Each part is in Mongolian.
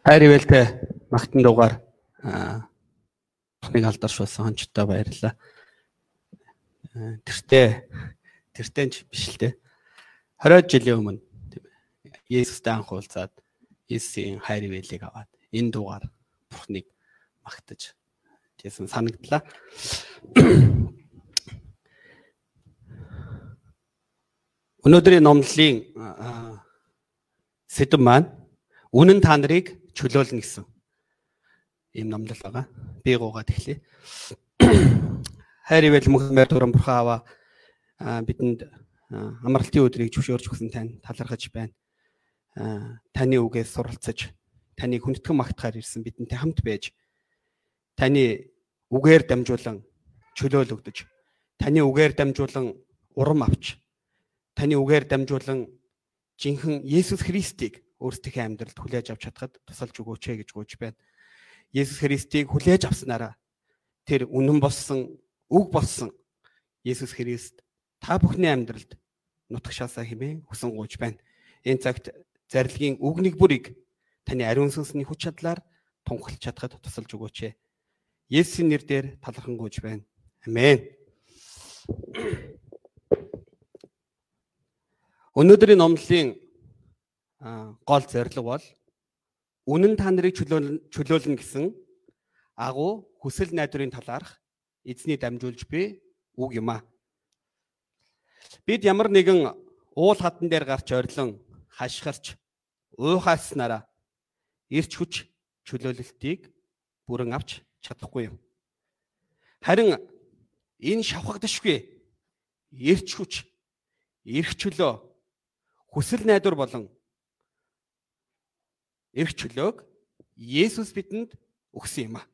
Хайр ивэлтэй магтан дугаар нэг алдарш болсон хончтой баярлалаа. Тэртээ тэртэнч биш л те. 20 жилийн өмнө тийм ээ. Есүстэй анх уулзаад Есүсийн хайр ивэлийг аваад энэ дугаар Бурхныг магтаж тийсэн санагдлаа. Өнөөдрийн номлолын сэдв маань үнэн та нарыг чөлөөлнө гэсэн ийм номлол байгаа. Би гуугаад эхлэе. Хайр ивэл мөхмөр дуран бурхан аваа бидэнд амралтын өдрийг зөвшөөрч өгсөн тань талархаж байна. Таны үгээс суралцаж, таны хүндэтгэн магтахаар ирсэн бидэнтэй хамт байж таны үгээр дамжуулан чөлөөлөгдөж, таны үгээр дамжуулан урам авч таны үгээр дамжуулан жинхэнэ Есүс Христийг өөрсдийнхээ амьдралд хүлээж авч чадхад тусалж өгөөч ээ гэж гуйж байна. Есүс Христийг хүлээж авснараа тэр үнэн болсон, үг болсон Есүс Христ та бүхний амьдралд нутагшаасаа хэмээн хүсэн гуйж байна. Энэ цагт зарилгийн үг нэг бүрийг таны ариун сүнсний хүч чадлаар тунхалж чадхад тусалж өгөөч ээ. Есүсийн нэрээр талархан гуйж байна. Амен. Өнөөдрийн номлын гол зорилго бол үнэн та нарыг чөлөөлнө гэсэн агуу хүсэл найдварын талаарх эзний дамжуулж би үг юм а. Бид ямар нэгэн уул хатан дээр гарч ойрлон хашгирч уухааснараа ирч хүч чөлөөлөлтийг бүрэн авч чадахгүй юм. Харин энэ шавхагдашгүй ирч хүч эрх чөлөө хүсэл найдвар болон эрх чөлөөг Есүс бидэнд өгсөн юм а.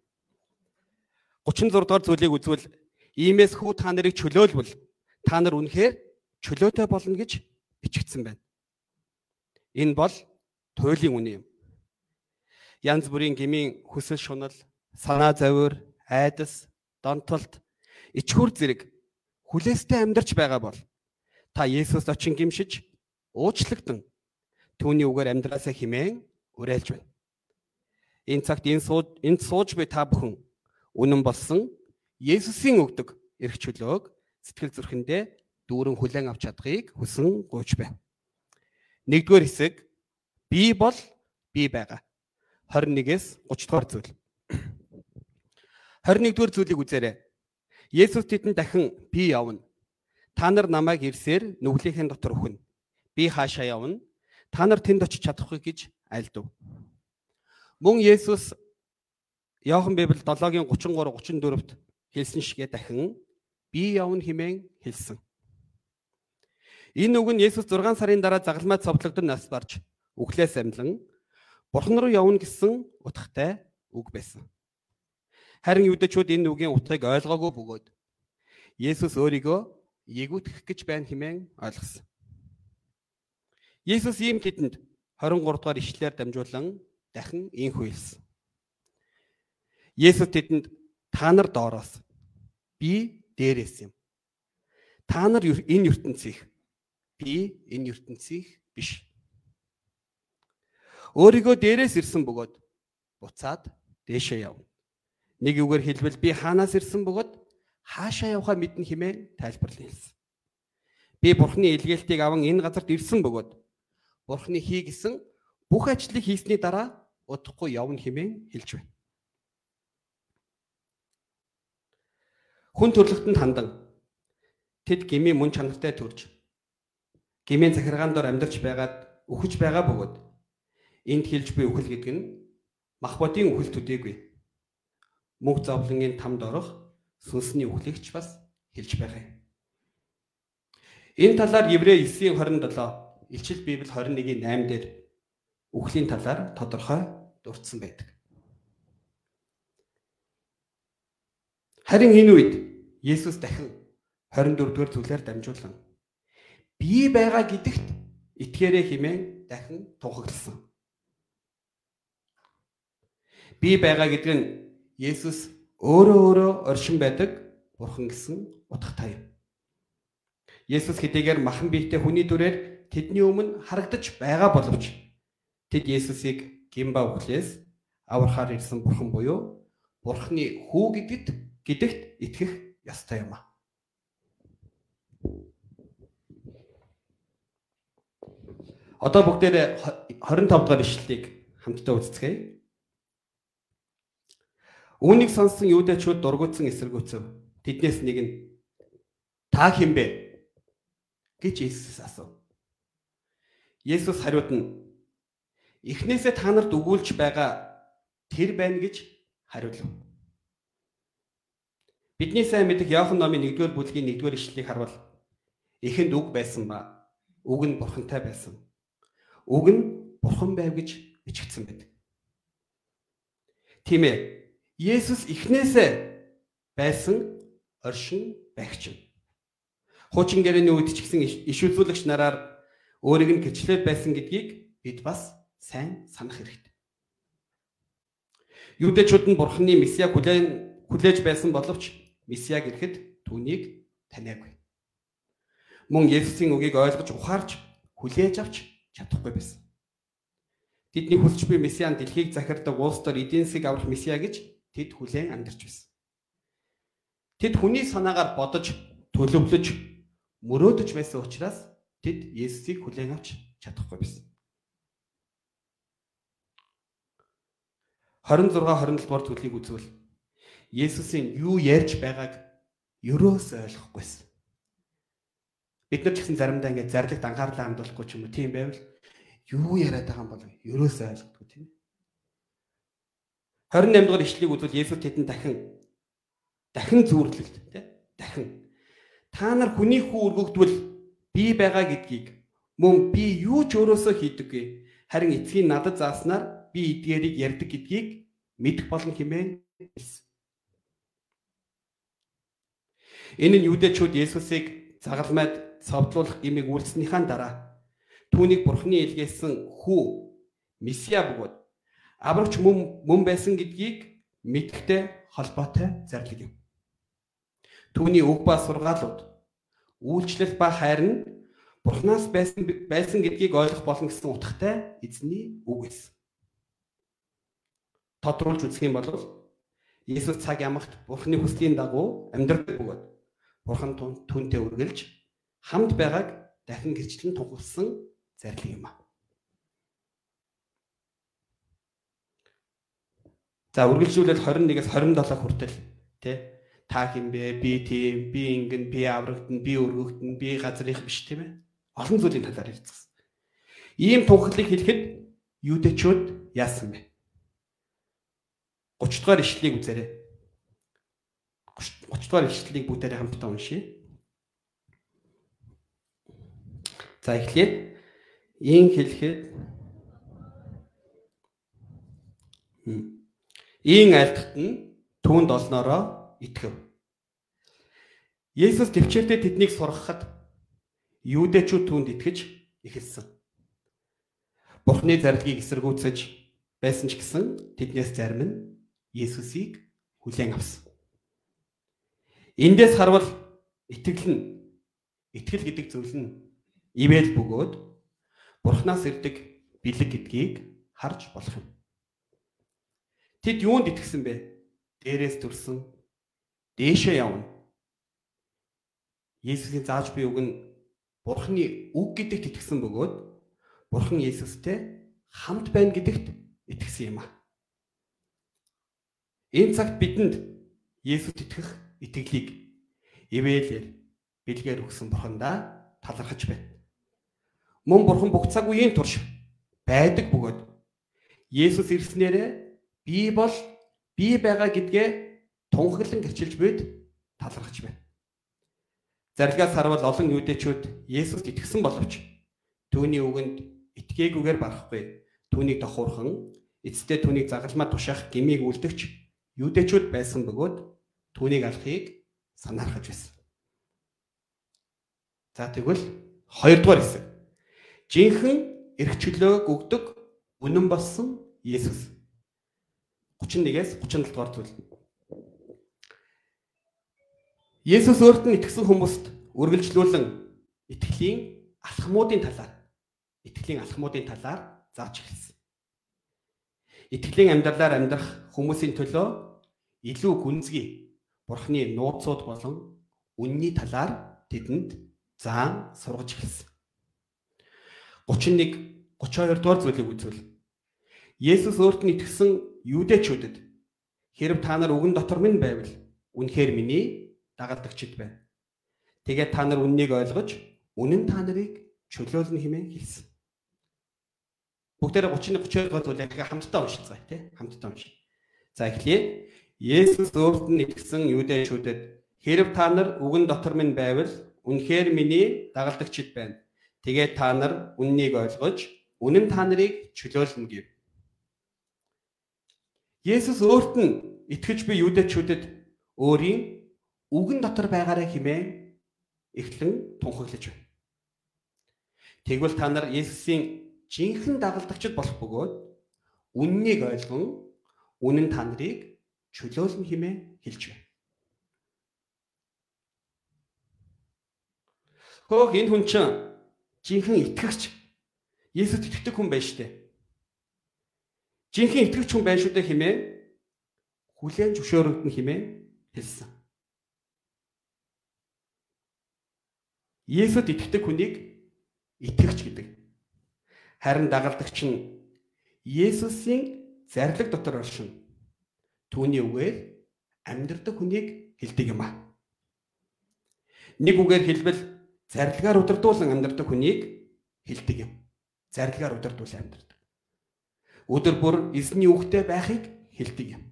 36 дугаар зүйлийг үзвэл иймээс хүү та нарыг чөлөөлвөл та нар үнэхээр чөлөөтэй болно гэж бичигдсэн байна. Энэ бол туйлын үнэ юм. Янз бүрийн гмийн хүсэл шунал, санаа зовир, айдас, донтолт, ичхүр зэрэг хүлээстэй амьдарч байгаа бол та Есүст очин гимшиж уучлагдсан түүний үгээр амьдраасаа химээн уриалж байна. Энэ цагт энэ сууж энд сууж буй та бүхэн үнэн болсон Есүсийн өгдөг эрх чөлөөг сэтгэл зүрхэндээ дүүрэн хүлээн авч чадахыг хүсэн гуйж байна. Нэгдүгээр хэсэг би бол би байгаа. 21-ээс 30 дугаар зүйл. 21 дугаар зүйлийг үзээрэй. Есүс тэдэнд дахин би явна. Та нар намайг ирсээр нүглийнхээ дотор өхнө би хаашаа явна? Та нар тэнд очиж чадахгүй гэж альдв. Мөн Есүс Иохан Библи 7-гийн 33 34-т хэлсэн шигээ дахин би явна хэмээн хэлсэн. Энэ үг нь Есүс 6 сарын дараа загалмайд цовдлогдсон нас барж үхлээс амьлан Бурхан руу явна гэсэн утгатай үг байсан. Харин юудэчүүд энэ үгийн утгыг ойлгоогүй бөгөөд Есүс өөрийгөө эгүүтгэх гэж байна хэмээн ойлгосон. Есүс ийм тэдэнд 23 дугаар ишлэлээр дамжуулан дахин ийхүү хэлсэн. Есүс тэдэнд та нар доороос би дээрээс юм. Та нар энэ ертөнцийнх би энэ ертөнцийнх биш. Өөрийгөө дээрээс ирсэн бөгөөд буцаад дээшээ явна. Нэг үгээр хэлбэл би хаанаас ирсэн бөгөөд хаашаа явахаа мэднэ хэмээн тайлбарлан хэлсэн. Би бурхны илгээлтийг аван энэ газарт ирсэн бөгөөд Бурхны хий гэсэн бүх ажлыг хийсний дараа удахгүй явна хэмээн хэлж байна. Хүн төрлөختөнд хандан тэд гмийн мөн чанартай төрж гмийн захиргаан дор амьдарч байгаад үхэж байгаа бөгөөд энд хэлж буй үхэл гэдэг нь мах бодийн үхэл төдийгүй. Мөнх зовлонгийн тамд орох сүнсний үхлэгч бас хэлж байгаа юм. Энэ талаар Еврей 9:27 Илчил Библи 21-ийн 8 дээр үхлийн талаар тодорхой дурдсан байдаг. Харин энэ үед Есүс дахин 24 дугаар зүйлээр дамжуулан би байгаа гэдэгт итгээрэй хэмээн дахин тунхагласан. Би байгаа гэдэг нь Есүс өөрөө өөрөө оршин байдаг бурхан гэсэн утгатай юм. Есүс хэдийгээр махан биетэй хүний дүрээр тэдний өмнө харагдаж байгаа боловч тэд Есүсийг гимба үхлээс аврахаар ирсэн бурхан буюу бурханы хүү гэдэгт гэдэгт итгэх ёстой юм а. Одоо бүгдээр 25 дахь ишлэлийг хамтдаа үздэцгээе. Үүнийг сонссон юудэчүүд дургуутсан эсэргүүцэв. Тэднээс нэг нь та хинбэ гэж Иесус асуув. Есүс хариуд нь эхнээсээ та нарт өгүүлж байгаа тэр байна гэж хариулв. Бидний сайн мэдэх Иохан номын 1-р бүлгийн 1-р ишлэлийг харвал эхэнд үг байсан ба үг нь бурхантай байсан. Үг нь бурхан байв гэж бичигдсэн байдаг. Тийм ээ. Есүс эхнээсээ байсан оршин байгч. Хуучин гэрээний үед ч гэсэн иш үзүүлэгч нараар өөрийг нь гэрчлээд байсан гэдгийг бид бас сайн санах хэрэгтэй. Юудэчүүд нь бурханы месиаг хүлээн хүлээж байсан боловч месиаг ирэхэд түүнийг таниагүй. Мөн Есүсийн үгийг ойлгож ухаарч хүлээж авч чадахгүй байсан. Тэдний хүсч буй месиан дэлхийг захирдаг улс төр эдийн засгийг аврах месиа гэж тэд хүлээн амьдарч байсан. Тэд хүний санаагаар бодож төлөвлөж мөрөөдөж байсан учраас тэд Есүсийг хүлээн авч чадахгүй байсан. 26 27 дугаар төлгийг үзвэл Есүсийн юу ярьж байгааг ерөөс ойлгохгүйсэн. Бид нар ч гэсэн заримдаа ингээд зарлагт анхаарлаа хандуулахгүй ч юм уу тийм байвал юу яриад байгаа юм бол ерөөс ойлгохгүй тийм. 28 дугаар ишлэгийг үзвэл Есүс тэдэнд дахин дахин зүүрлэлт тийм дахин та нар хүний хүү өргөгдвөл би байгаа гэдгийг мөн би юу ч өөрөөсөө хийдэггүй. Харин эцгийн надад зааснаар би эдгээрийг ярьдаг гэдгийг мэдэх болно хэмээн хэлсэн. Энэ нь юудэчүүд Есүсийг загалмайд цовдлуулах гимиг үйлснийхаа дараа түүнийг бурхны илгээсэн хүү Месиа бөгөөд аврагч мөн мөн байсан гэдгийг мэдхтэй холбоотой зарлиг юм. Түүний үг ба сургаалууд үйлчлэл ба хайр нь Бурханаас байсан байсан гэдгийг ойлгох болно гэсэн утгатай эзний үг байсан. Тодруулж үзэх юм бол Иесус цаг ямагт Бурханы хүслийн дагуу амьдрал бөгөөд Бурхан түнтэй үргэлж хамт байгааг дахин гэрчлэн тунхагласан зарлиг юм аа. За үргэлжлүүлээд 21-ээс 27 хүртэл тий та хин бэ? Би тийм, би ингэн, би аврагдана, би өргөгдөн, би газрынх биш тийм ээ. Олон зүйлийн талаар хэлцсэн. Ийм тунхаглыг хэлэхэд юудэчүүд яасан бэ? 30 дугаар ишлэлийг үзээрэй. 30 дугаар ишлэлийг бүгдээрээ хамтдаа уншийе. За эхлээд ийн хэлэхэд ийн альтгт нь түүнд олноороо итгэв. Есүс төвчээрдээ тэднийг сургахад юудэчүүд түүнд итгэж эхэлсэн. Бурхны зарилгийг эсэргүүцэж байсан ч гэсэн тэднээс зарим нь Есүсийг хүлээн авсан. Эндээс харвал итгэл нь итгэл гэдэг зүйл нь ивэл бөгөөд Бурханаас ирдэг бэлэг гэдгийг харж болох юм. Тэд юунд итгэсэн бэ? Дээрээс төрсөн дээшээ явна. Есүсийн зааж буй үг нь Бурхны үг гэдэгт итгэсэн бөгөөд Бурхан Есүстэй хамт байна гэдэгт итгэсэн юм а. Энэ цагт бидэнд Есүст итгэх итгэлийг ивэлээр бэлгээр өгсөн Бурхандаа талархаж байна. Мөн Бурхан бүх цаг үеийн турш байдаг бөгөөд Есүс ирснээрээ би бол би байгаа гэдгээ тунхаглан гэрчилж буйд талархаж байна. Зарилгаас харвал олон юудэчүүд Есүст итгэсэн боловч түүний үгэнд итгээгүйгээр барахгүй. Түүнийг тохуурхан эцэстээ түүнийг загалмаа тушаах гмийг үлдэгч юудэчүүд байсан бөгөөд түүнийг алахыг санаархаж байсан. За тэгвэл хоёрдугаар хэсэг. Жинхэнэ эрх чөлөөг өгдөг үнэн болсон Есүс. 31-ээс 37 дугаар зүйл. Есүс өөрт нь итгэсэн хүмүүст үргэлжлүүлэн итгэлийн алхмуудын талаар итгэлийн алхмуудын талаар зааж эхэлсэн. итгэлийн амьдралаар амьдрах хүмүүсийн төлөө илүү гүнзгий Бурхны нууцуд болон үнний талаар тэдэнд заан сургаж эхэлсэн. 31 32 дугаар зүйлийг үзвэл Есүс өөрт нь итгэсэн юудэчүүдэд хэрв та нар үгэн дотор минь байвал үнэхээр миний дагалдагчд байна. Тэгээд та нар үннийг ойлгож үнэн та нарыг чөлөөлнө хэмээн хэлсэн. Бүгдээрээ 31 32 дугаар зүйлийг хамтдаа уншицгаая тий хамтдаа уншия. За эхлэе. Есүс өөрт нь итгэсэн юудэчүүдэд хэрв та нар үгэн дотор минь байвал үнэхээр миний дагалдагчд байна. Тэгээд та нар үннийг ойлгож үнэн та нарыг чөлөөлнө гэв. Есүс өөрт нь итгэж би юудэчүүдэд өөрийн үгэн дотор байгаарай хэмээн эхлэн тунхаглаж байна. Тэгвэл та нар Есүсийн жинхэнэ дагалдагчд болох бөгөөд үннийг ойлгон үнэн та нарыг чөлөөлнө хэмээн хэлж байна. Хөөх энэ хүн чинь жинхэнэ итгэгч Есүст итгэдэг хүн байна шүү дээ. Жинхэнэ итгэгч хүн байна шүү дээ хэмээн хүлээн зөвшөөрөгдөн хэмээн хэлсэн. Есүд итгэдэг хүнийг итгэгч гэдэг. Харин дагалдагч нь Есүсийн зарлиг дотор оршин Түүний үгээр амьдрдаг хүнийг хэлдэг юм аа. Нэг үгээр хэлбэл зарилгаар удирдуулан амьдрдаг хүнийг хэлдэг юм. Зарилгаар удирдуулан амьдрдаг. Өдөр бүр эзний үгтэй байхыг хэлдэг юм.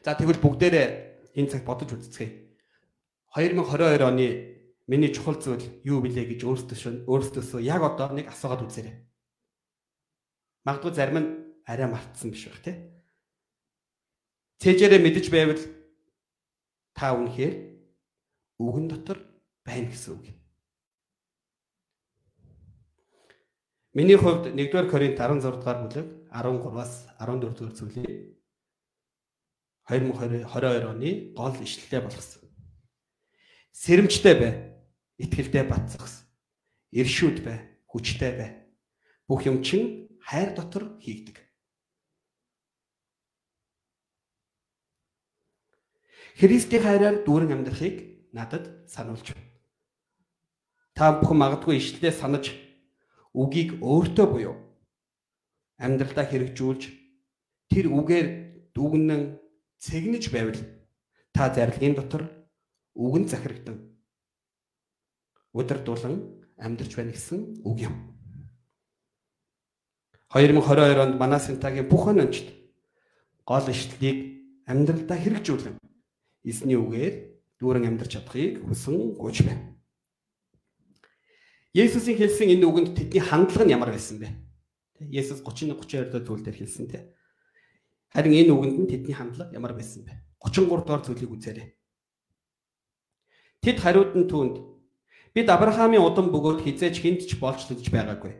За тэгвэл бүгдээрээ энэ цаг бодож үзцгээе. 2022 оны миний чухал зүйл юу билээ гэж өөрсдөө өөрсдөөсөө яг одоо нэг асуугаад үзээрэй. Магадгүй зарим нь арай мартсан биш байх тий. Цэжээрээ мэдэж байвал та үнэхээр үгэн дотор байна гэсэн үг. Миний хувьд 1-р Коринт 16 дугаар бүлэг 13-аас 14 дугаар зүйлийг 2022 оны гол ишлэлтэй болгосон. Сэрэмжтэй бай, итгэлтэй бацсагс. Иршүүд бай, хүчтэй бай. Бүх юм чин хайр дотор хийгдэг. Христийн хайраар дүүрэн амьдрахыг надад сануулж байна. Та бүхэн магадгүй ишлэлээ санаж үгийг өөртөө буюу амьдралдаа хэрэгжүүлж тэр үгээр дүгнэн цэгнэж байвал та зарилгын дотор үгэн захирагдан удирдуулан амьдарч байна гэсэн үг юм. 2022 онд манай Синтагийн бүх онцд гол ишлэлийг амьдралдаа хэрэгжүүлэн эзний үгээр дүүрэн амьдарч чадахыг хүсэн гуйж байна. Есүсийн хэлсэн энэ үгэнд тэдний хандлага нь ямар байсан бэ? Есүс 31 32 дэх зүйл дээр хэлсэн те. Харин энэ үгэнд нь тэдний хандлага ямар байсан бэ? 33 дугаар зүйлийг үзээрэй. Тэд хариуд нь түүнд бид Авраамийн удам бөгөөд хизээж хинт ч болж төлж байгаагүй.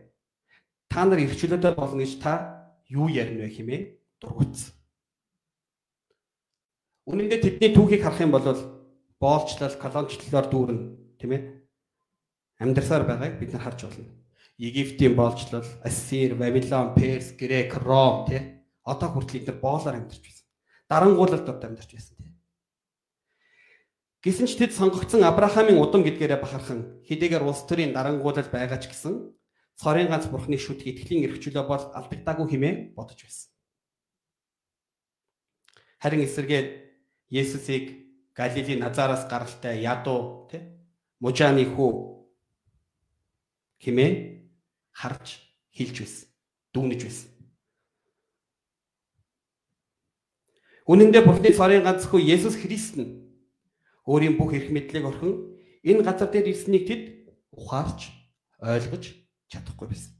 Та нар ирчлөөдөө болно гэж та юу ярина вэ хэмээн дургуутсан. Үнэн дээр тэдний түүхийг харах юм бол боолчлал, колоничлолоор дүүрэн тийм ээ амьдарсаар байгааг бид нар харж байна. Египтийн боолчлол, Ассир, Вавилон, Перс, Грек, Ром тий одоо хүртэл эдгээр боолоор амьдарч байсан. Дарангуулалд одоо амьдарч байсан тий. Гэсэн ч тэд сонгогдсон Авраамийн удам гэдгээрээ бахархан хэдийгээр улс төрийн дарангуулал байгаа ч гэсэн цорын ганц бурхны шүтг итгэлийн эрхчлөө бол алдагдаагүй хэмээн бодож байсан. Харин эсэргээр Есүсийг Галилийн Назараас гаралтай ядуу тий мужааны хүү хэмээн харж хэлж байсан. Дүүнэж байсан. Үнэн дээр Бурхны царийн ганц хүү Есүс Христ нь өөрийн бүх эрх мэдлийг орхин энэ газар дээр ирснийг тэд ухаарч ойлгож чадахгүй байсан.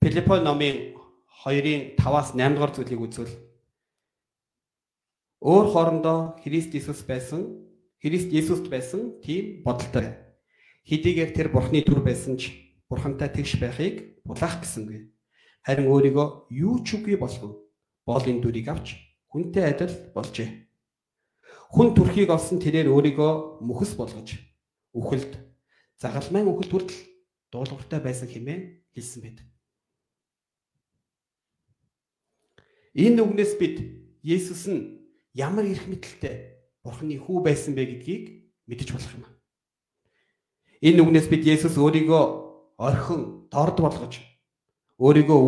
Филиппо номын 2-ын 5-аас 8 дугаар зүйлийг үзвэл өөр хоорондоо Христ Иесус байсан Христ Иесуст байсан тийм бодолтой. Хэдийгээр тэр Бурхны дүр байсан ч Бурхантай тэгш байхыг булаах гэсэнгүй. Харин өөрийгөө юу ч үгүй болгон боолын дүрийг авч хүнтэй адил болжээ. Хүн төрхийг олсон тэрээр өөрийгөө мөхс болгож үхэлд загалмайн үхэлд хүртэл дуулууртай байсан хэмээн хэлсэн байдаг. Энэ үгнээс бид Есүс нь ямар эрх мэдэлтэй Бурхны хүү байсан бэ гэдгийг мэдэж болох юм. Энэ үгнээс бид Есүс өөрийгөө орхин дорд болгож өөрийгөө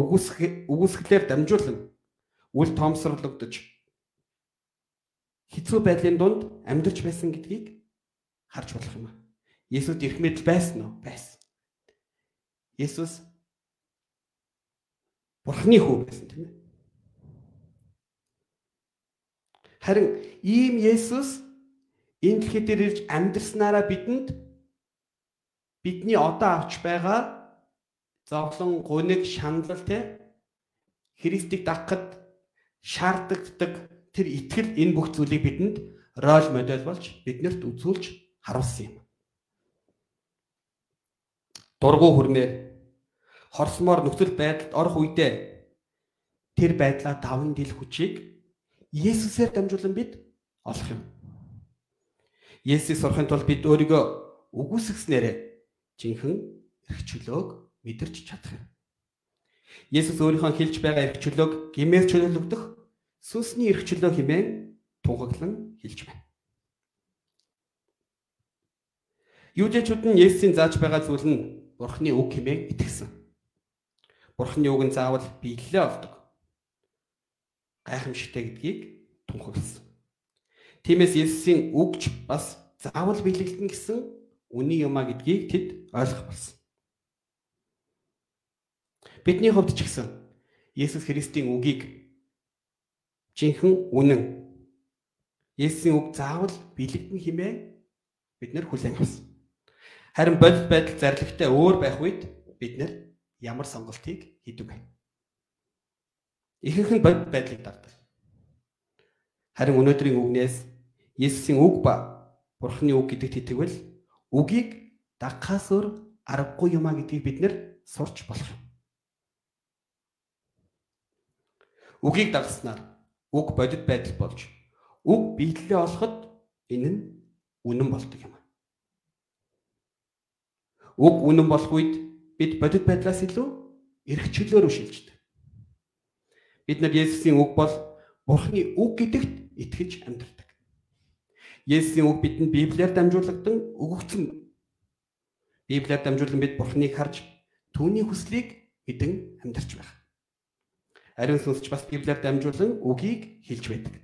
үгүйсгэлээр дамжуулан үл тоомсорлогдож хэцүү байдлын дунд амьдарч байсан гэдгийг харж болох юм. Есүс эрх мэдэл байсан уу? Байсан. Есүс Бурхны хүү байсан тийм ээ. Харин ийм Есүс энэ дэлхий дээр ирж амьдрснараа бидэнд бидний одоо авч байгаа зовлон гуниг шаналл те Христийг дагахад шаарддаг тэр итгэл энэ бүх зүйлийг бидэнд роль модель болж биднэрт үзүүлж харуулсан юм. Дургу хүрнээр хорсмоор нөхцөл байдалд орох үедээ тэр байдлаа даван дил хүчийг Есүсээр дамжуулан бид олох юм. Есүс сурахын тулд бид өөрийгөө үгүйсгэснээр жинхэнэ эрх чөлөөг мэдэрч чадах юм. Есүс өөрийнхөө хэлж байгаа эрх чөлөөг гимээр чөлөөлөгдөх сүнсний эрх чөлөө хэмээн тунхаглан хэлж байна. Юудэчүүд нь Есүсийн зааж байгаа зүйл нь Бурхны үг хэмээн итгэсэн. Бурхны үг нь заавал биелэлээ олдог гайхамшигтай гэдгийг тунхагласан. Тиймээс Есүсийн үгч бас заавал биелэгдэн гэсэн үний юмаа гэдгийг тэд ойлгох болсон. Бидний хувьд ч гэсэн Есүс Христийн үгийг жинхэнэ үнэн Есүсийн үг заавал биелэгдэн хэмээн бид нэр хүлээн авсан. Харин бодит байдал зарлагтай өөр байх үед бид нэр ямар сонголтыг хийдэг вэ? Ихэнх нь бодит байдлыг дардав. Харин өнөөдрийн үгнээс Есүсийн үг ба Бурхны үг гэдэгт итгэвэл үгийг дагахаас өөр аргагүй юмаа гэдгийг бид нэр сурч болох юм. Үгийг дагснаар үг бодит байдал болж үг биелэлээ олоход энэ нь үнэн болдог юм. Үг үнэн болох үед бид бодит байдлаас илүү эрх чөлөөрөө шилждэг. Бид нар Есүсийн үг бол Бурхны үг гэдэгт итгэж амьдардаг. Есүсийн үг бидэнд Библиэр дамжуулагдсан өгөгдсөн. Библиэр дамжуулан бид Бурхныг харж түүний хүслийг мэдэн амьдарч байх. Ариун сүнсч бас Библиэр дамжуулан үгийг хэлж байдаг.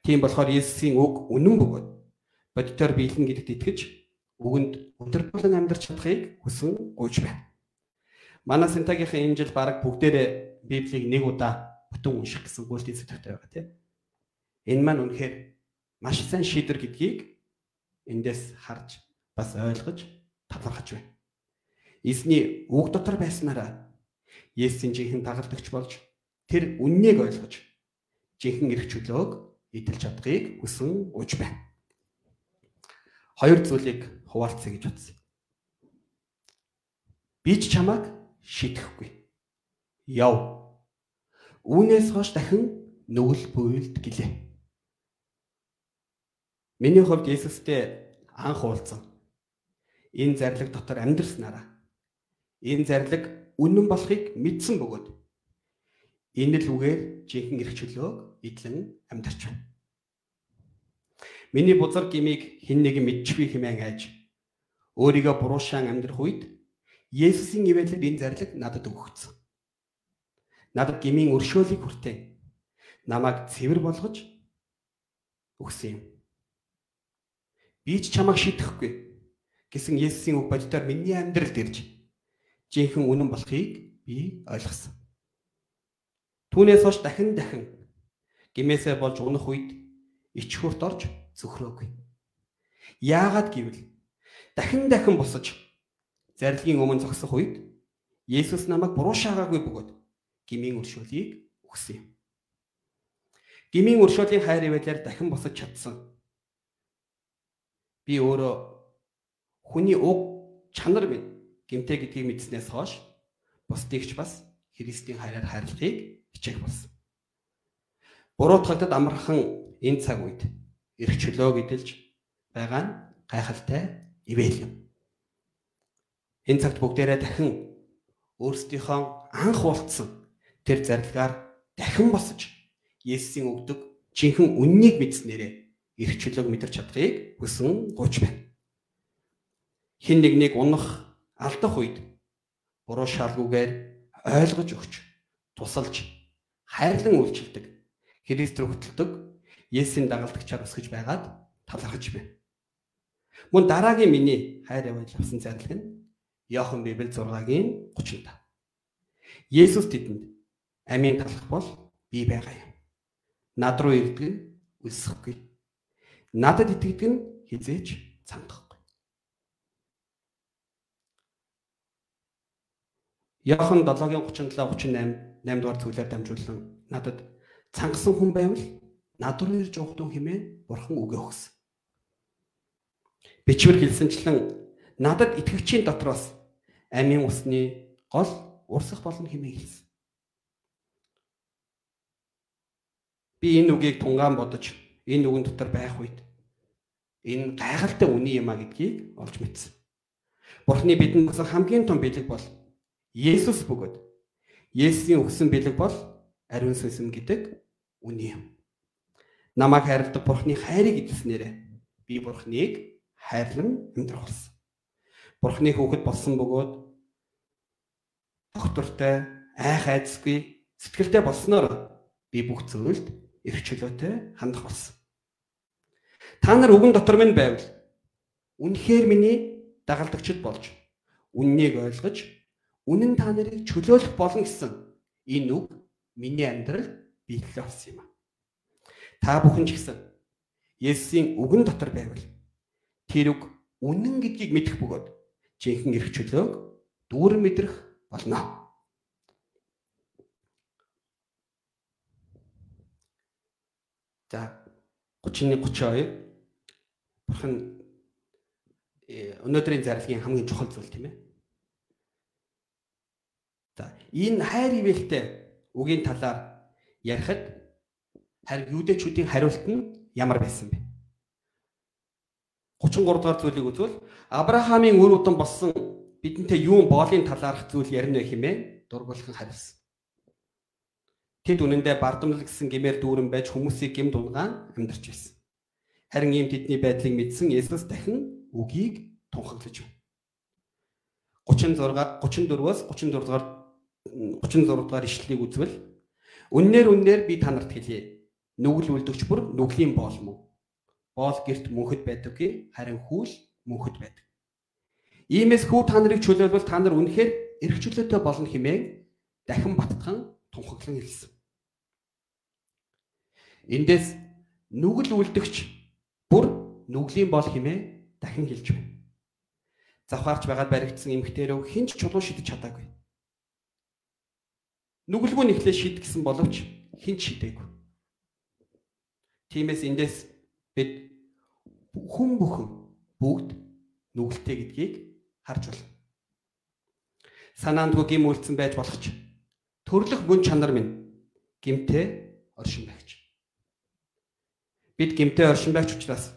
Тийм болохоор Есүсийн үг үнэн бөгөөд бодитоор биелэн гэдэгт итгэж үгэнд өдөр болон амьдарч чадахыг хүсэн гуйж байна. Манай Синтагийнхын энэ жил баг бүгдээрээ Библийг нэг удаа бүтэн унших гэсэн гуйлтын сэтгэлтэй байгаа тийм. Энэ маань үнэхээр маш сайн шийдвэр гэдгийг эндээс харж бас ойлгож талархаж байна. Эзний үг дотор байснараа Есүсийн жинхэнэ дагалдагч болж тэр үннийг ойлгож жинхэнэ эрх чөлөөг эдэлж чадахыг хүсэн уж байна. Хоёр зүйлийг хуваалцъя гэж бодсон. Би ч чамайг шидэхгүй. Яв Үүнээс хойш дахин нүгэл буйлд гэлээ. Миний хувьд Есүстэй анх уулзсан. Энэ зарлиг дотор амьдрснараа энэ зарлиг үнэн болохыг мэдсэн бөгөөд энэ л үгээр жинхэнэ эрх чөлөөг идлэн амьдарч байна. Миний бузар гмийг хэн нэгэн мэдчихвээ хэмээн айж өөрийгөө буруушаан амьдрах үед Есүсийн ивэлээр энэ зарлиг надад өгөгдсөн надад гмийн өршөөлийг хүртээ. Намайг цэвэр болгож өгсөн юм. Би ч чамайг шидэхгүй гэсэн Есүсийн үг боддоор миний амьдралд ирж жинхэнэ үнэн болохыг би ойлгосон. Түүнээс хойш дахин дахин гимээсээ болж унах үед ичхүрт орж зөвхрөөгүй. Яагаад гэвэл дахин дахин босож зарилгийн өмнө зогсох үед Есүс намайг буруу шаагаагүй бөгөөд гмийн өршөөлийг өгсөн юм. Гмийн өршөөлийн хайр ивэлээр дахин босож чадсан. Би өөрөө хүний уг чанар минь гимтэй гэдгийг мэдснээс хойш бусдыгч бас Христийн хайраар хайрлахыг хичээх болсон. Буруутгагдад амархан энэ цаг үед эрх чөлөө гэдэлж байгаа нь гайхалтай ивэл юм. Энэ цагт бүгдээрээ дахин өөрсдийнхөө анх уулцсан тэр зарилгаар дахин босож Есүсийн өгдөг жинхэнэ үннийг мэдснээрээ эрх чөлөөг мэдэрч чадахыг хүсэн гуйж байна. Хин нэгнийг унах, алдах үед буруу шалгуугаар ойлгож өгч, тусалж, хайрлан үйлчилдэг, Христ рүү хөтэлдэг Есүсийн дагалдагчаар өсгөж байгаад талархаж байна. Мөн дараагийн миний хайр явж авсан зарлиг нь Иохан Библи 6-гийн 30-д. Есүс тэдэнд амийн талах бол би байгаа юм. Над руу ирдэг үлсэхгүй. Надад итгэдэг нь хизээч цандахгүй. Иохан 7-гийн 37 38 8 дугаар зүйлээр дамжуулан надад цангасан хүн байвал над руу ирж угдун хэмээн бурхан үгээ өгсөн. Бичвэр хэлсэнчлэн надад итгэгчийн дотроос амийн усны гол урсах болно хэмээн хэлсэн. Би энэ үгийг тунгаан бодож энэ үгэн дотор байх үед энэ гайхалтай үний юм а гэдгийг олж мэдсэн. Бурхны бидэнд өгсөн хамгийн том бэлэг бол Есүс бөгөөд Есүсийн өгсөн бэлэг бол ариун сүнс гэдэг үний юм. Намайг хайрладаг Бурхны хайрыг эзэснээрээ би Бурхныг хайрлан амьдрах болсон. Бурхны хүүхэд болсон бөгөөд доктортой айх айцгүй сэтгэлтэй болсноор би бүх зүйлд эрх чөлөөтэй хандах болсон. Та нар үгэн дотор минь байвал үнэхээр миний дагалдагчд болж үннийг ойлгож үнэн та нарыг чөлөөлөх болно гэсэн энэ үг миний амьдралд биелэл болсон юм. Та бүхэн ч гэсэн Есүсийн үгэн дотор байвал тэр үг үнэн гэдгийг мэдэх бөгөөд жинхэнэ эрх чөлөөг дүүрэн мэдрэх болно. За 31 32 бурхан э, өнөөдрийн зарлагын хамгийн чухал зүйл тийм ээ. За энэ хайр ивэлтэй үгийн талаар ярихад харин юудэчүүдийн хариулт нь ямар байсан бэ? 33 дугаар зүйлийг үзвэл Авраамийн үр удам болсон бидэнтэй юун боолын талаарх зүйл ярина хэмээн дургуулхан хариулсан. Тэд үнэндээ бардамлал гэсэн гэмээр дүүрэн байж хүмүүсийг гэм дунгаан амьдарч байсан. Харин ийм тэдний байдлыг мэдсэн Есүс дахин үгийг тунхаглаж байна. 36 34-өөс 34 дугаар 36 дугаар ишлэлийг үзвэл үннээр үннээр би танарт хэлье. Нүгэл үлдэгч бүр нүглийн боол мөн. Боол герт мөнхөд байдаггүй харин хүүл мөнхөд байдаг. Иймээс хүү та нарыг чөлөөлвөл та нар үнэхээр эрх чөлөөтэй болно хэмээн дахин батхан тунхаглан хэлсэн. Эндээс нүгэл үлдэгч бүр нүглийн бол химээ дахин хэлж байна. Завхаарч байгаад баригдсан эмгтээрөө хинч чулуу шидэж чадаагүй. Нүгэлгүй нэхлээ шид гэсэн боловч хинч шидээгүй. Тиймээс эндээс бид хүн бүхэн бүгд нүгэлтэй гэдгийг харж байна. Санаандгүй гим үлдсэн байж болох ч төрлөх мөн чанар минь гимтэй оршин байгч. Бид гимтэй оршин байгч учраас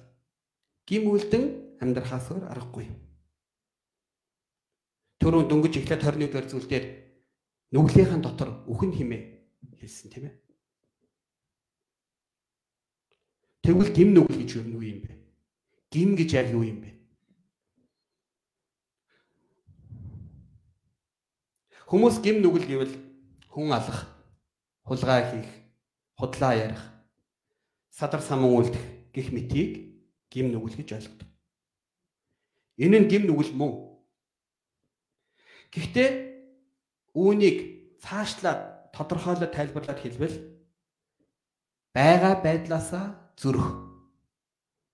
гим үлдэн амьдрахаас өөр аргагүй. Төрөө дөнгөж эхлээд 21 дугаар зүйлдер нүглийнхэн дотор үхэн химээ хэлсэн тийм ээ. Тэгвэл гим нүгэл гэж юу юм бэ? Гим гэж яг юу юм бэ? Хүмүүс гим нүгэл гэвэл хүн алах, хулгай хийх, худлаа ярих, садар самун үлдэх гих мэтийг гим нүгэл гэж ойлгодог. Энэ нь гим нүгэл мөн. Гэхдээ үүнийг цаашлаад тодорхойлоод тайлбарлаад хэлбэл байгаа байдлаасаа зөрөх.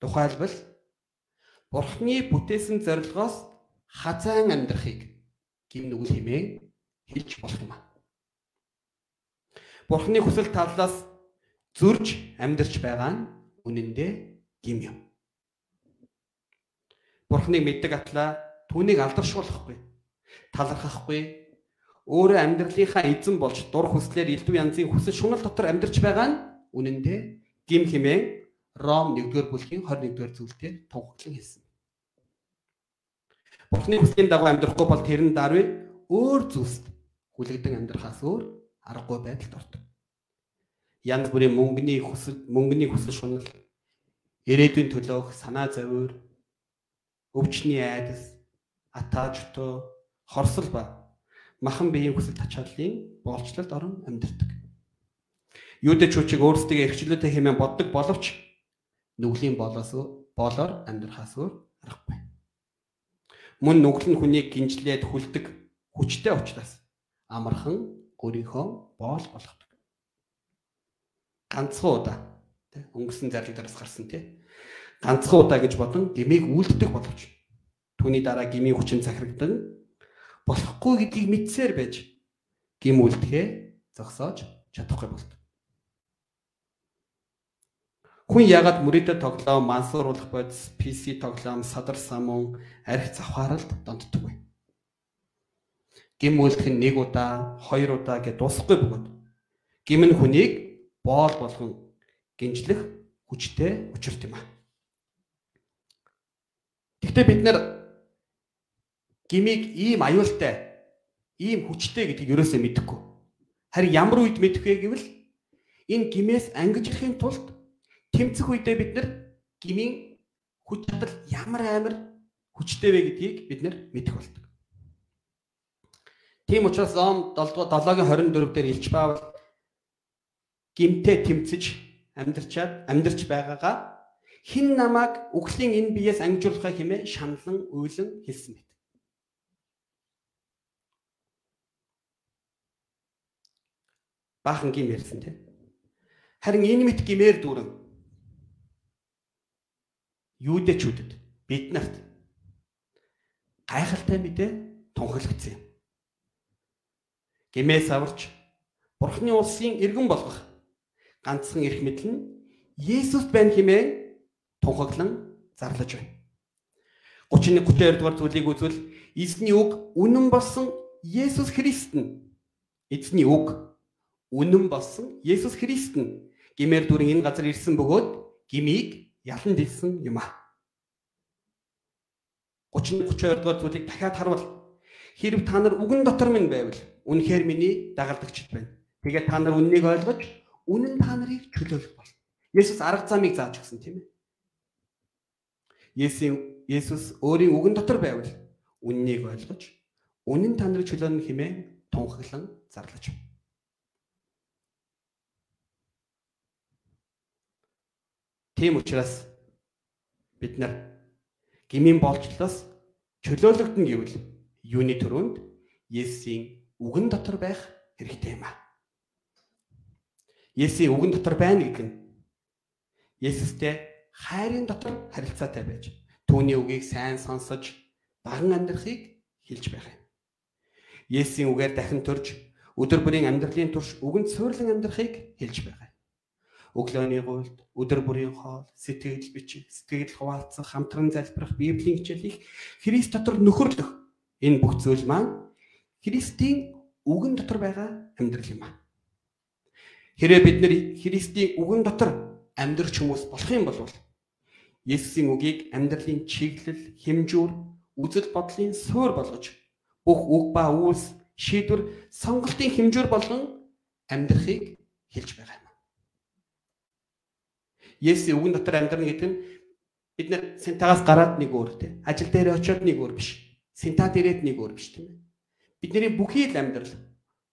Тухайлбал Бурхны бүтээсэн зорилгоос хазаан амьдрахыг гим нүгэл хэмээн хэлж болох юм аа. Бурхны хүсэл талаас зөрж амьдарч байгаа нь үнэндээ гим юм. Бурхныг мэддэг атлаа түүнийг алдаршуулахгүй, талархахгүй, өөрөө амьдралынхаа эзэн болж дур хүслээр элдв янзын хүсэл шунал дотор амьдарч байгаа нь үнэндээ гим хэмээн Ром 1-р бүлгийн 21-р зүйлээр тунхаглан хэлсэн. Бурхны хүслийн дагуу амьдрахгүй бол тэр нь даруй өөр зүйлс хүлэгдэн амьдрахаас өөр аргагүй байдалд ордог. Янз бүрийн мөнгөний хүсэл, мөнгөний хүсэл шунал, ирээдүйн төлөөх санаа зовир, өвчний айдас, атаажтоо, хорсол ба махан биеийн хүсэл тачааллын боолчлолд орон амьдардаг. Юудэч хүчиг өөрсдөө эрхчлөөтэй хэмээн боддог боловч нүглийн болоос болоор амьдрахаас өөр аргагүй. Мөн нүгэл нь хүнийг гинжлээд хүлдэг хүчтэй учраас амархан өөрийнхөө боол болгодог. Ганцхан удаа өнгөрсөн зарлагдараас гарсан тий ганцхан удаа гэж бодон гмийг үлддэг боловч түүний дараа гмийн хүчин захирагдан болохгүй гэдгийг мэдсээр байж гим үлдэхээ зогсоож чадахгүй болдог. Хүн ягаад мөрөдөд тоглоом, мансууруулах бодис, PC тоглоом, садар самун, арх завхааралд донддог вэ? Гим үлдэх нь нэг удаа, хоёр удаа гэж дуусахгүй бөгөөд гим нь хүнийг боол болгон гинжлэх хүчтэй учирт юм аа. Гэхдээ бид нэр гимиг ийм аюултай, ийм хүчтэй гэдгийг ерөөсөө мэдэхгүй. Харин ямар үед мэдэх вэ гэвэл энэ гимээс ангижлахын тулд тэмцэх үедээ бид нар гмийн хүч чадал ямар амар хүчтэй вэ гэдгийг бид нар мэдэх болдог. Тийм учраас Ом 7-гийн 24 дээр Илч Паул гимтэй тэмцэж амьдрчаад амьдрч байгаагаа хин намайг үхлийн энэ биеэс ангижуулахаа хэмээн шаналн уйлан хэлсэн мэт. Баахан гим ярьсан тийм. Харин энэ мэт гимээр дүүрэн юудэчүүдэд бид нарт гайхалтай мэдээ тунхаглагдсан юм. Гэмээс аварч Бурхны улсын иргэн болгох ганцхан эрх мэдэл нь Есүс байна хэмээн тунхаглан зарлаж байна. 31 32 дугаар зүйлийг үзвэл эзний үг үнэн болсон Есүс Христ нь эзний үг үнэн болсон Есүс Христ нь гимээр дүрэн энэ газар ирсэн бөгөөд гмийг ялан дэлсэн юм а. 30 32 дугаар зүйлийг дахиад харвал хэрв та нар үгэн дотор минь байвал үнэхээр миний дагалдагчд байна. Тэгээд та нар үннийг ойлгож үнэн та нарыг чөлөөлөх болно. Есүс арга замыг зааж өгсөн тийм ээ. Есүс Есүс өөрийн үгэн дотор байвал үннийг ойлгож үнэн та нарыг чөлөөлнө хэмээн тунхаглан зарлаж байна. Тийм учраас бид нар гмийн болчлоос чөлөөлөгдөн гэвэл юуны төрөнд Есүсийн үгэн дотор байх хэрэгтэй юм аа. Есүсийн үгэн дотор байна гэдэг нь Есүстэй хайрын дотор харилцаатай байж түүний үгийг сайн сонсож баган амьдрахыг хэлж байх юм. Есүсийн үгээр дахин төрж өдөр бүрийн амьдралын турш үгэнд суйрлан амьдрахыг хэлж байх өглөөний гуйлд, өдөр бүрийн хоол, сэтгэл бичиг, сэтгэл хуваалцах, хамтран залбирах, Библийн хичээлийг Христ дотор нөхөрлөх энэ бүх зүйл маань Христийн үгэн дотор байгаа амьдрал юм аа. Хэрэг бид нэр Христийн үгэн дотор амьдрах хүмүүс болох юм бол Есүсийн үгийг амьдралын чиглэл, хэмжүүр, үзэл бодлын суурь болгож бүх үг ба үйлс, шийдвэр, сонголтын хэмжүүр болгон амьдрахыг хэлж байгаа. Есүсийн үгэн дотор амьдрна гэдэг нь бид нэр синтагаас гараад нэг өөр те. Ажил дээр очиод нэг өөр биш. Синтад ирээд нэг өөр биш тийм ээ. Бидний бүхий л амьдрал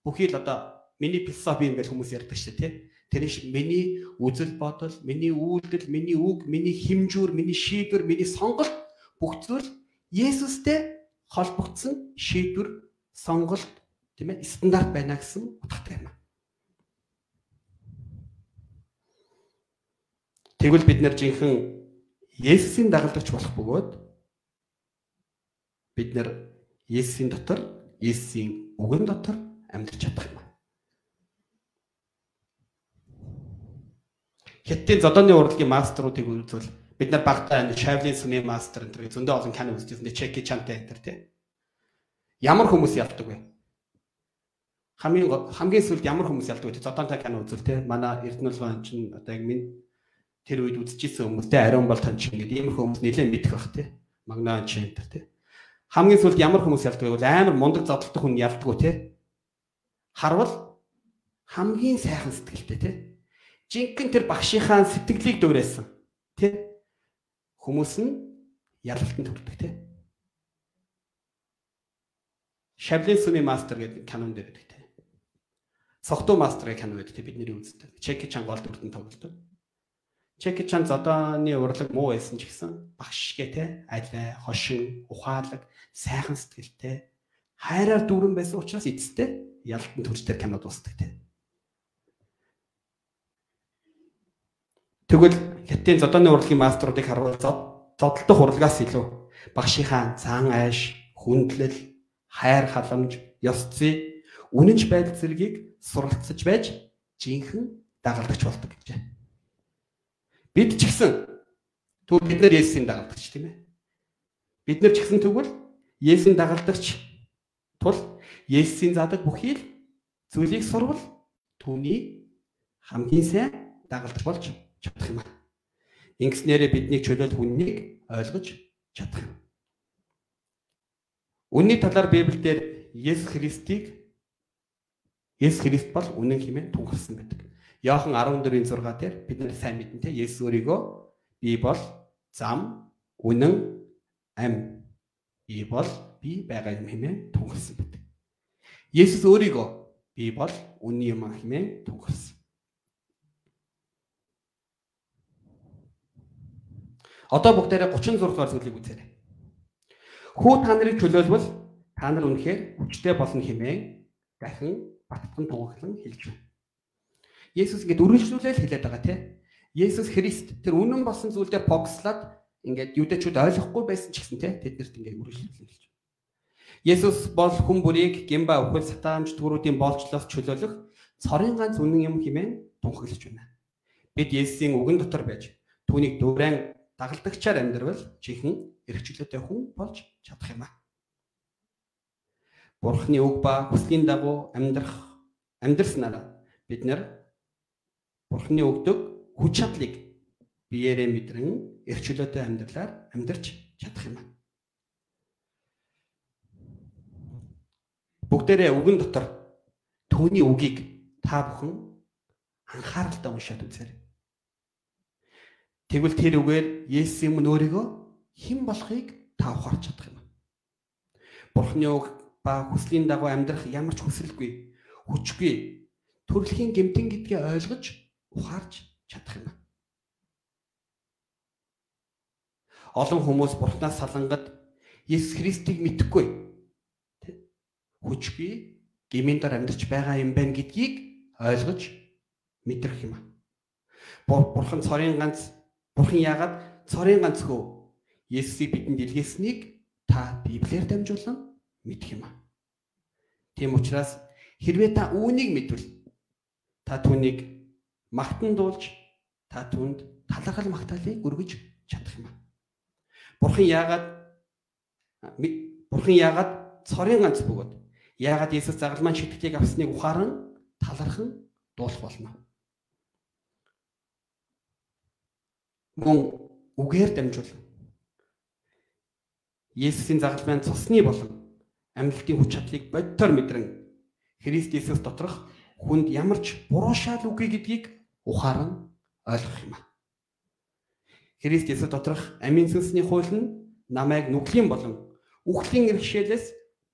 бүхий л одоо миний философи юм гэж хүмүүс ярьдаг шүү дээ тэр нь шиг миний үзэл бодол, миний үйлдэл, миний үг, миний хэмжүүр, миний шийдвэр, миний сонголт бүх зүйл Есүстэй холбогдсон шийдвэр, сонголт тийм ээ стандарт байна гэсэн утгатай юм. Тэгвэл бид нэр жинхэнэ Есүсийн дагалдагч болох бөгөөд бид нэр Есүсийн дотор, Есүсийн үгэн дотор амьдарч чадах юм. Хятадын зодооны урлагийн мастеруудыг үзвэл бид нар багтаа энэ Shaolin сүний мастер энэ зөндөө олон кино үзчихсэн. Чеки Чантай энэ төр тий. Ямар хүмүүс ялдаг вэ? Хамгийн хамгийн сүлд ямар хүмүүс ялдаг вэ? Зодоонтой кино үзвэл тий. Манай Эрдэнэт гоо чинь одоо яг минь тэр үед үзчихсэн хүмүүстэй ариун бол тань чинь гэдэг ийм хүмүүс нэлээд мэдэх бах тий. Магнаа чинь тэр тий. Хамгийн сүүлд ямар хүмүүс ялдаг вэ? Амар мундаг зодтолтой хүн ялдаг уу те? Харвал хамгийн сайхан сэтгэлтэй те. Жинхэнэ тэр багшийнхаа сэтгэлийг дуурайсан. Тэ? Хүмүүс нь ялалтанд хүрдэг те. Шавлин сүмийн мастер гэдэг канон дээр байдаг те. Согтуу мастерыг канон байдаг те бидний үздэг. Чеки чан гол дүрдэн тоглолдог. Чеки чан зодооны урлаг муу байсан ч гэсэн багш гэ те алай, хошин, ухаалаг, сайхан сэтгэлтэй хайраар дүүрэн байсан учраас эцэстээ ялтан төрчтэй кинод дуусдаг те. Тэгвэл хятадын зодооны урлагийн мастеруудыг харуул зодтолтой урлагаас илүү багшийнхаа цаан айш, хүндлэл, хайр халамж, ёс зүй, үнэнч байдал зэргийг суралцж байж жинхэнэ дагалдагч болдог гэжээ. Бид ч гэсэн түр бид нар Есүсийн дагалдагч тийм ээ. Бид нар ч гэсэн тэгвэл Есүсийн дагалдагч тул Есүсийн задаг бүхий л зүйлийг сурвал түүний хамгийн сайн дагалдагч болж чадах юм аа. Ингэснээрээ бидний чөлөөл хүннийг ойлгож чадах юм. Үнний талаар Библиэлд Есүс Христийг Есүс Христ бол үнэн хэмээн тунхагласан байдаг. Иохан 14-ийн 6 дээр бид нар сайн мэднэ те Есүс өөрийгөө би бол зам, үнэн, ам. Би бол би байгаа юм хэмээн тунхагласан байдаг. Есүс өөрийгөө би бол үнэн юм хэмээн тунхагласан. Одоо бүгдээрээ 36 дугаар зүйлийг үзээрэй. Хүү та нарыг чөлөөлвөл та нар үнэхээр хүчтэй болно хэмээн дахин батган тунхаглан хэлж байна. Есүс ингэж үргэлжлүүлэл хэлээд байгаа тийм. Есүс Христ тэр үнэн болсон зүйлдээ фокуслаад ингээд юудэчүүд ойлгохгүй байсан ч гэсэн тийм тэднэрт ингээд үргэлжлүүлэл хэлж байна. Есүс бол хүн бүрийг гимба өхөл сатаамж төрүүдийн болцлоос чөлөөлөх цорын ганц үнэн юм хэмээн тунхаглаж байна. Бид Есүсийн үгэн дотор байж түүнийг дүрэн дагалдагчаар амьдрал чихэн эрхчлөөтэй хүн болж чадах юм аа. Бурхны үг ба хүслийн дагуу амьдрах амьдрснараа бид нар Бурхны өгдөг хүч чадлыг биеэрээ мэдрэн эрхчлөөтэй амьдралаар амьдарч чадах юм аа. Бүгдээрээ үгэн дотор түүний үгийг та бүхэн анхааралтай уншаад үзээрэй. Тэгвэл тэр үгээр Есүс юм өөрийгөө хэн болохыг та ухаарч чадах юм. Бурхны үг ба хүслийн дагуу амьдрах ямар ч хүсэлгүй, хүчгүй, төрөлхийн гэмтэн гэдгийг ойлгож ухаарч чадах юм. Олон хүмүүс Бурханаас салангад Есүс Христийг мэдхгүй хүчгүй гмийн дор амьдарч байгаа юм байна гэдгийг ойлгож мэдрэх юм. Бурхан цорын ганц Бурхан яагаад цорын ганц хөө Есүсийг бидэнд илгээснийг та Библиэр дамжуулан мэдэх юм. Тийм учраас хэрвээ та үүнийг мэдвэл та түүнийг магтан дуулж та түүнд талархал магтаалыг өргөж чадах юм аа. Бурхан яагаад Бурхан яагаад цорын ганц бөгөөд яагаад Иесус загалмайн шитгэлийг авсныг ухааран талархан дуулах болно. мөн үгээр дамжуулан Есүсийн загалмайн цусны болон амьлтын хүч чадлыг бодтоор мэдрэн Христ Есүс доторх хүнд ямар ч буруу шал үгүй гэдгийг ухааран ойлгох юм а. Христ Есүс доторх амийн сүнсний хууль нь намайг нүглийн болон үхлийн иргэшээлээс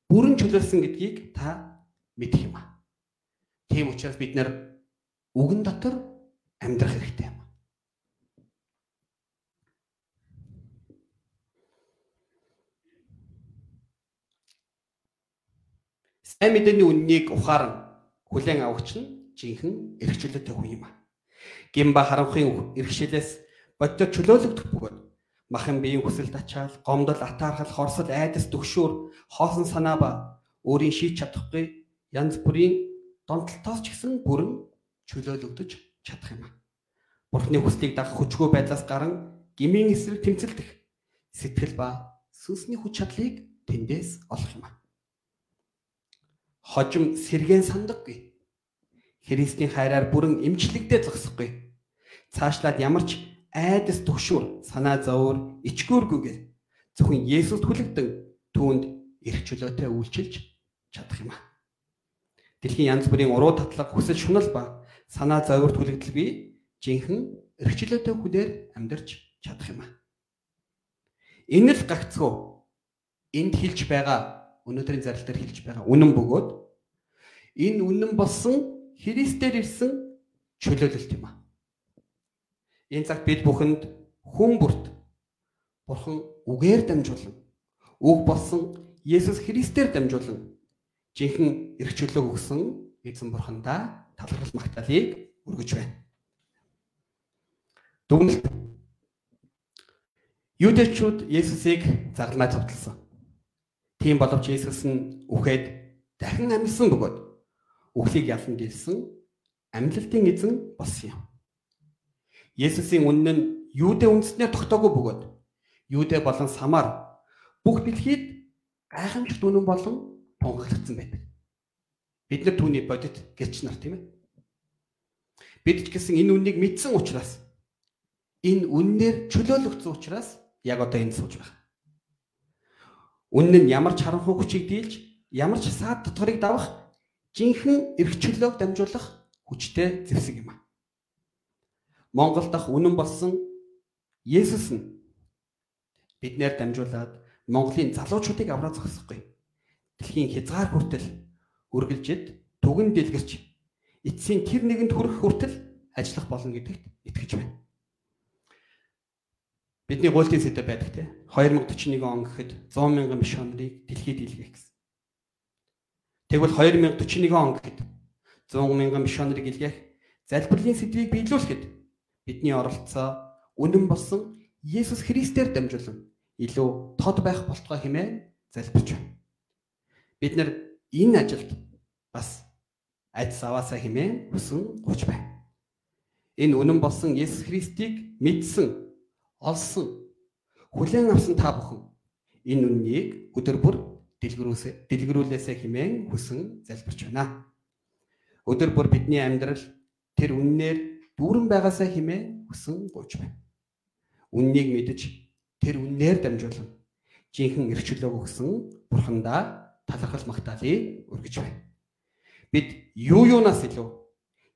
бүрэн чөлөөлсөн гэдгийг та мэдэх юм а. Тийм учраас бид нар үгэн дотор амьдрах хэрэгтэй юм. Сайн мэдээний үннийг ухааран хүлээн авахч нь жинхэнэ эрхчлөлтэй хүн юм а. Гимба харанхуйн эрхшлээс боддоор чөлөөлөгдөх бөгөөд махан биеийн хүсэл тачаал, гомдол, атаархал, хорсол, айдас, дөгшөөр, хоосон санаа ба өөрийн шийд чадахгүй янз бүрийн донтолтоос ч гэсэн бүрэн чөлөөлөгдөж чадах юм. Бурхны хүслийг дагах хүчгүй байдлаас гарan гмийн эсрэг тэмцэлдэх сэтгэл ба сүнсний хүч чадлыг тэндээс олох юм хожим сэргэн сандаггүй. Христийн хайраар бүрэн эмчлэгдээ зогсохгүй. Цаашлаад ямар ч айдас төгшүүр, санаа зовөр, ичгүүргүйгээр зөвхөн Есүст хүлэгдэн түүнд эрх чөлөөтэй үйлчилж чадах юм аа. Дэлхийн янз бүрийн уруу татлаг хүсэл шунал ба санаа зовир түлэгдэл би жинхэнэ эрх чөлөөтэй хүлээр амьдарч чадах юм аа. Энэ л гагцхүү энд хэлж байгаа өнөөдрийн зарлал дээр хэлж байгаа үнэн бөгөөд энэ үнэн болсон Христээр ирсэн чөлөөлөлт юм аа. Энэ цаг бид бүхэнд хүн бүрт Бурхан үгээр дамжуулан үг болсон Есүс Христээр дамжуулан жинхэнэ эрх чөлөөг өгсөн эзэн бурхандаа талархал магтаалыг өргөж байна. Дүгнэлт Юудэчүүд Есүсийг загламай цовдлсон. Тийм боловч Есүс нь үхээд дахин амьсан бөгөөд үхлийг ялан дийлсэн амьлалтын эзэн болсон юм. Есүсийн үнэн нь Юудэ үндэснээр тогтоогүй бөгөөд Юудэ болон Самар бүх дэлхийд гайхамшигт үнэн болон тунхаглагдсан байдаг. Бид нар түүний бодит гэрч нар тийм ээ. Бид ч гэсэн энэ үннийг мэдсэн учраас энэ үннээр чөлөөлөгдсөн учраас яг одоо энд сууж байна. Үнэн нь ямар ч харанхуй хүчийг дийлж, ямар ч саад дотгорыг давах жинхэнэ эрх чөлөөг дамжуулах хүчтэй зэвсэг юм. Монгол дахь үнэн болсон Есүс нь биднээр дамжуулаад Монголын залуучуудыг авраа зогсохгүй дэлхийн хязгаар хүртэл үргэлжид түгэн дэлгэрч эцсийн тэр нэгэнд хүрэх хүртэл ажиллах болно гэдэгт итгэж байна. Бидний гуйлтын сэдв байдаг те 2041 он гэхэд 100 мянган мишонерийг дэлхийд илгээх гэсэн. Тэгвэл 2041 он гэхэд 100 мянган мишонерийг илгээх залбирлын сэдвийг биелүүлэхэд бидний оролцоо үнэн болсон Есүс Христээр дамжуулан илүү тод байх болтгой хэмээн залбирч байна. Бид нэр энэ ажилд бас айдас аваасаа хэмээн хүсэн гуйж байна. Энэ үнэн болсон Есүс Христийг мэдсэн, олсон, хүлээн авсан та бүхэн энэ үннийг өдөр бүр дэлгэрүүлсэ дэлгэрүүлээсэ хэмээн хүсэн залбирч байна. Өдөр бүр бидний амьдрал тэр үннээр дүүрэн байгаасаа хэмээн хүсэн гуйж байна. Үннийг мэдж тэр үннээр дамжуулан жинхэнэ эрхчлөөг өгсөн бурхандаа талархал магтаалыг өргөж байна. Бид юу юунаас илүү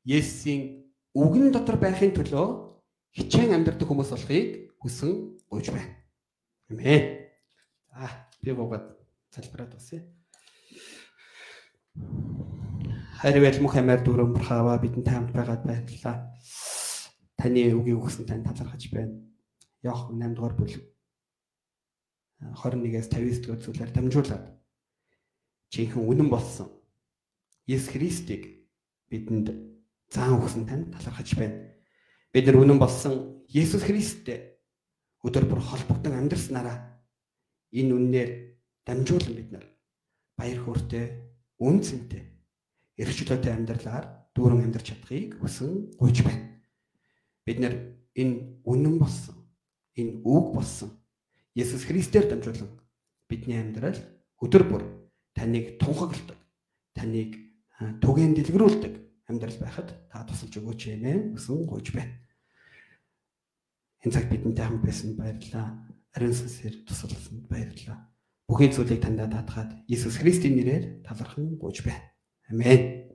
Есүсийн үгэн дотор байхын төлөө хичээн амьдардаг хүмүүс болохыг хүсэн гуйж байна. Амен. За би богод залбираад басъя. Харин мөх амаар дүрэн бурхаава бидэнд хамт байгаад баярлалаа. Таны үгийг өгсөн тань талархаж байна. Явах 8 дугаар бүлэг 21-ээс 59 дугаар зүйлээр дамжуулаад жинхэнэ үнэн болсон Есүс Христийг бидэнд заан өгсөн танд талархаж байна. Бид нар үнэн болсон Есүс Христтэй өдөр бүр холбогдсон амьдрснараа энэ үннээр дамжуулан бид нар баяр хөөртэй, үнцэнтэй, эрхчлөөтэй амьдралаар дүүрэн амьдарч чадахыг хүсэн гуйж байна. Бид нар энэ үнэн болсон, энэ үг болсон Есүс Христээр дамжуулан бидний амьдрал өдөр бүр таныг тунхагладаг, таныг түгээн дэлгэрүүлдэг амьдрал байхад та тусалж өгөөч ээ гэсэн гуйж байна. Энэ цаг бидэнтэй хамт байсан баярлалаа. Ариун сүнсээр тусалсанд баярлалаа. Бүхий зүйлийг таньдаа даатгаад Иесус Христийн нэрээр талархан гуйж байна. Амен.